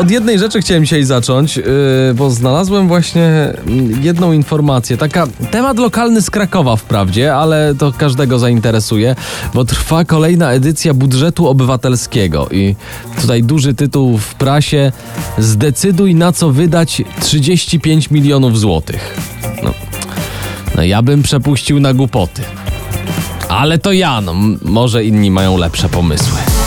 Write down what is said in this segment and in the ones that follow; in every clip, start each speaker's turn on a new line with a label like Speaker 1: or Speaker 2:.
Speaker 1: Od jednej rzeczy chciałem dzisiaj zacząć, yy, bo znalazłem właśnie mm, jedną informację. Taka temat lokalny z Krakowa wprawdzie, ale to każdego zainteresuje, bo trwa kolejna edycja budżetu obywatelskiego i tutaj duży tytuł w prasie Zdecyduj na co wydać 35 milionów złotych. No, no ja bym przepuścił na głupoty. Ale to ja, no może inni mają lepsze pomysły.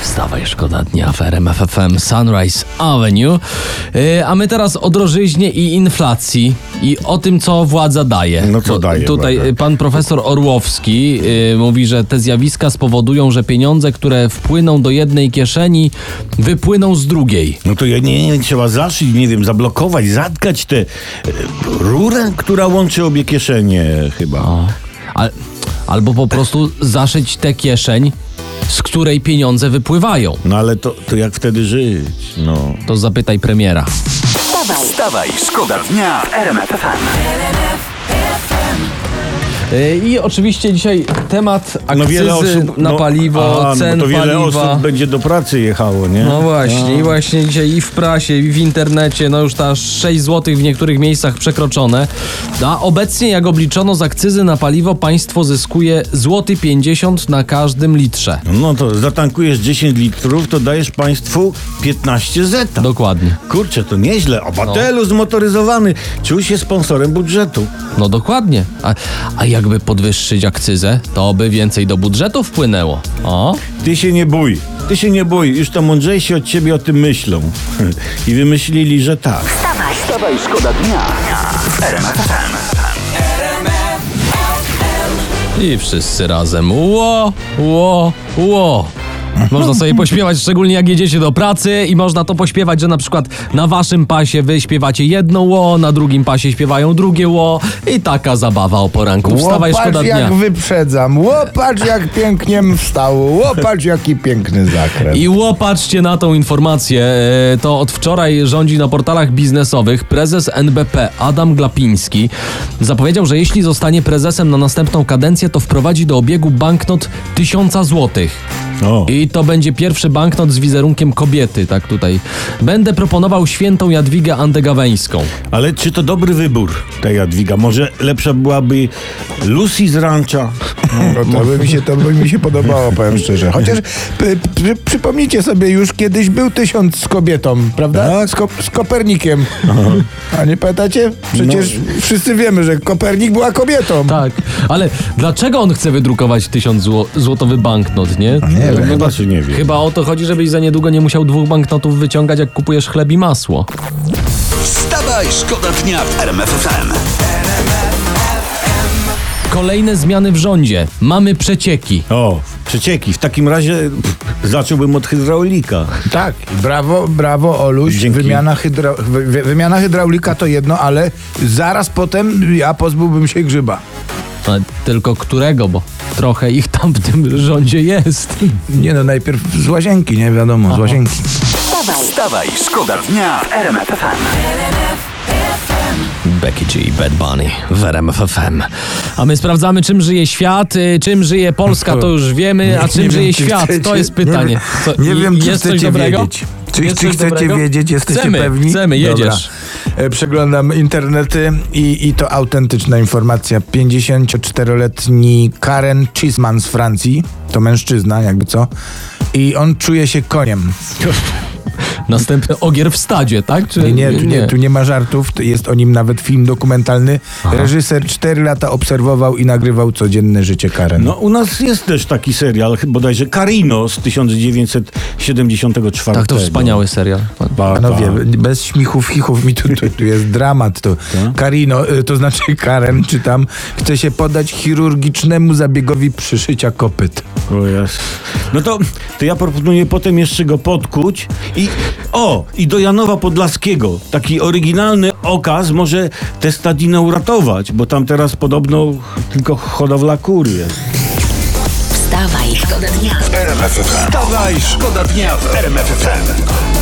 Speaker 1: Wstawaj, szkoda dnia w RMF FM Sunrise Avenue. Yy, a my teraz o drożyźnie i inflacji i o tym, co władza daje.
Speaker 2: No co daje
Speaker 1: Tutaj y, pan profesor Orłowski yy, mówi, że te zjawiska spowodują, że pieniądze, które wpłyną do jednej kieszeni, wypłyną z drugiej.
Speaker 2: No to ja nie, nie trzeba zaszyć, nie wiem, zablokować, zatkać tę rurę, która łączy obie kieszenie chyba.
Speaker 1: Al, albo po prostu zaszyć tę kieszeń, z której pieniądze wypływają.
Speaker 2: No ale to, to jak wtedy żyć? No.
Speaker 1: To zapytaj premiera.
Speaker 3: Wstawaj,
Speaker 4: Wstawaj, szkoda dnia w RMF FM.
Speaker 1: Yy, I oczywiście dzisiaj temat akcyzy
Speaker 2: No wiele osób
Speaker 1: na
Speaker 2: no,
Speaker 1: paliwo,
Speaker 2: a,
Speaker 1: cen
Speaker 2: no to wiele
Speaker 1: paliwa.
Speaker 2: osób będzie do pracy jechało, nie?
Speaker 1: No właśnie, i właśnie dzisiaj i w prasie, i w internecie, no już ta 6 zł w niektórych miejscach przekroczone. A obecnie, jak obliczono z akcyzy na paliwo, państwo zyskuje złoty 50 na każdym litrze.
Speaker 2: No to zatankujesz 10 litrów, to dajesz państwu 15 zeta.
Speaker 1: Dokładnie.
Speaker 2: Kurczę, to nieźle. Obywatelu zmotoryzowany. Czuł się sponsorem budżetu.
Speaker 1: No dokładnie. A, a jakby podwyższyć akcyzę, to by więcej do budżetu wpłynęło. O,
Speaker 2: Ty się nie bój. Ty się nie bój. Już to mądrzejsi od ciebie o tym myślą. I wymyślili, że tak.
Speaker 4: Wstawaj, szkoda dnia w RMF FM.
Speaker 1: i wszyscy razem. Ło, ło, ło. Można sobie pośpiewać, szczególnie jak jedziecie do pracy i można to pośpiewać, że na przykład na waszym pasie wy śpiewacie jedno ło, na drugim pasie śpiewają drugie ło i taka zabawa o poranku. Wstawaj,
Speaker 5: Łopatrz
Speaker 1: szkoda dnia.
Speaker 5: jak wyprzedzam, łopatrz jak pięknie wstał, łopatrz jaki piękny zakręt.
Speaker 1: I łopatrzcie na tą informację. E, To od wczoraj rządzi na portalach biznesowych prezes NBP Adam Glapiński. Zapowiedział, że jeśli zostanie prezesem na następną kadencję, to wprowadzi do obiegu banknot tysiąca złotych.
Speaker 2: O.
Speaker 1: I to będzie pierwszy banknot z wizerunkiem kobiety, tak tutaj. Będę proponował świętą Jadwigę Andegaweńską.
Speaker 2: Ale czy to dobry wybór, ta Jadwiga? Może lepsza byłaby Lucy z Rancha?
Speaker 5: No, to, by mi się, to by mi się podobało, powiem szczerze. Chociaż p- przy, przypomnijcie sobie, już kiedyś był tysiąc z kobietą, prawda?
Speaker 2: Tak.
Speaker 5: Z, ko, z Kopernikiem. A nie pamiętacie? Przecież wszyscy wiemy, że Kopernik była kobietą.
Speaker 1: Tak, ale dlaczego on chce wydrukować tysiąc zło- złotowy banknot, nie?
Speaker 5: Nie wiem.
Speaker 2: Chyba, czy nie wiem.
Speaker 1: Chyba o to chodzi, żebyś za niedługo nie musiał dwóch banknotów wyciągać, jak kupujesz chleb i masło.
Speaker 4: Wstawaj, szkoda dnia w RMF FM.
Speaker 1: Kolejne zmiany w rządzie. Mamy przecieki.
Speaker 2: O, przecieki. W takim razie pff, zacząłbym od hydraulika.
Speaker 5: Tak, brawo, brawo Oluś.
Speaker 2: Dzięki.
Speaker 5: Wymiana, hydra, wy, wy- wymiana hydraulika to jedno, ale zaraz potem ja pozbyłbym się grzyba.
Speaker 1: A tylko którego, bo trochę ich tam w tym rządzie jest.
Speaker 5: Nie no, najpierw z łazienki, nie wiadomo, z łazienki.
Speaker 3: Wstawaj,
Speaker 4: szkoda dnia w RMF FM.
Speaker 1: Becky G i Bad Bunny w RMF FM. A my sprawdzamy, czym żyje świat, y, czym żyje Polska, to już wiemy, a czym
Speaker 5: Nie
Speaker 1: żyje
Speaker 5: wiem,
Speaker 1: świat,
Speaker 5: chcecie-
Speaker 1: to jest pytanie.
Speaker 5: Nie,
Speaker 1: Co,
Speaker 5: nie wiem, czy chcecie
Speaker 1: dobrego?
Speaker 5: wiedzieć. Czy, czy chcecie
Speaker 1: dobrego?
Speaker 5: wiedzieć? Jesteście
Speaker 1: chcemy,
Speaker 5: pewni?
Speaker 1: Chcemy, jedziesz.
Speaker 5: Dobra. E, Przeglądam internety i, i to autentyczna informacja. 54-letni Karen Chisman z Francji, to mężczyzna, jakby co, i on czuje się koniem.
Speaker 1: Następny ogier w stadzie, tak? Czy,
Speaker 5: Nie, nie, tu nie, tu nie ma żartów, jest o nim nawet film dokumentalny. Reżyser 4 lata obserwował i nagrywał codzienne życie Karen.
Speaker 2: No u nas jest też taki serial, bodajże Carino z 1974.
Speaker 1: Tak, to wspaniały serial.
Speaker 2: Ba,
Speaker 5: Panowie, bez śmichów, chichów, mi tu, tu, tu jest dramat. To. Karino, y, to znaczy Karen, czytam, chce się podać chirurgicznemu zabiegowi przyszycia kopyt.
Speaker 2: O jest. No to, to ja proponuję potem jeszcze go podkuć i o, i do Janowa Podlaskiego. Taki oryginalny okaz może tę stadinę uratować, bo tam teraz podobno tylko hodowla kur jest.
Speaker 3: wstawaj, Szkoda dnia.
Speaker 2: Wstawaj, szkoda dnia w RMF FM.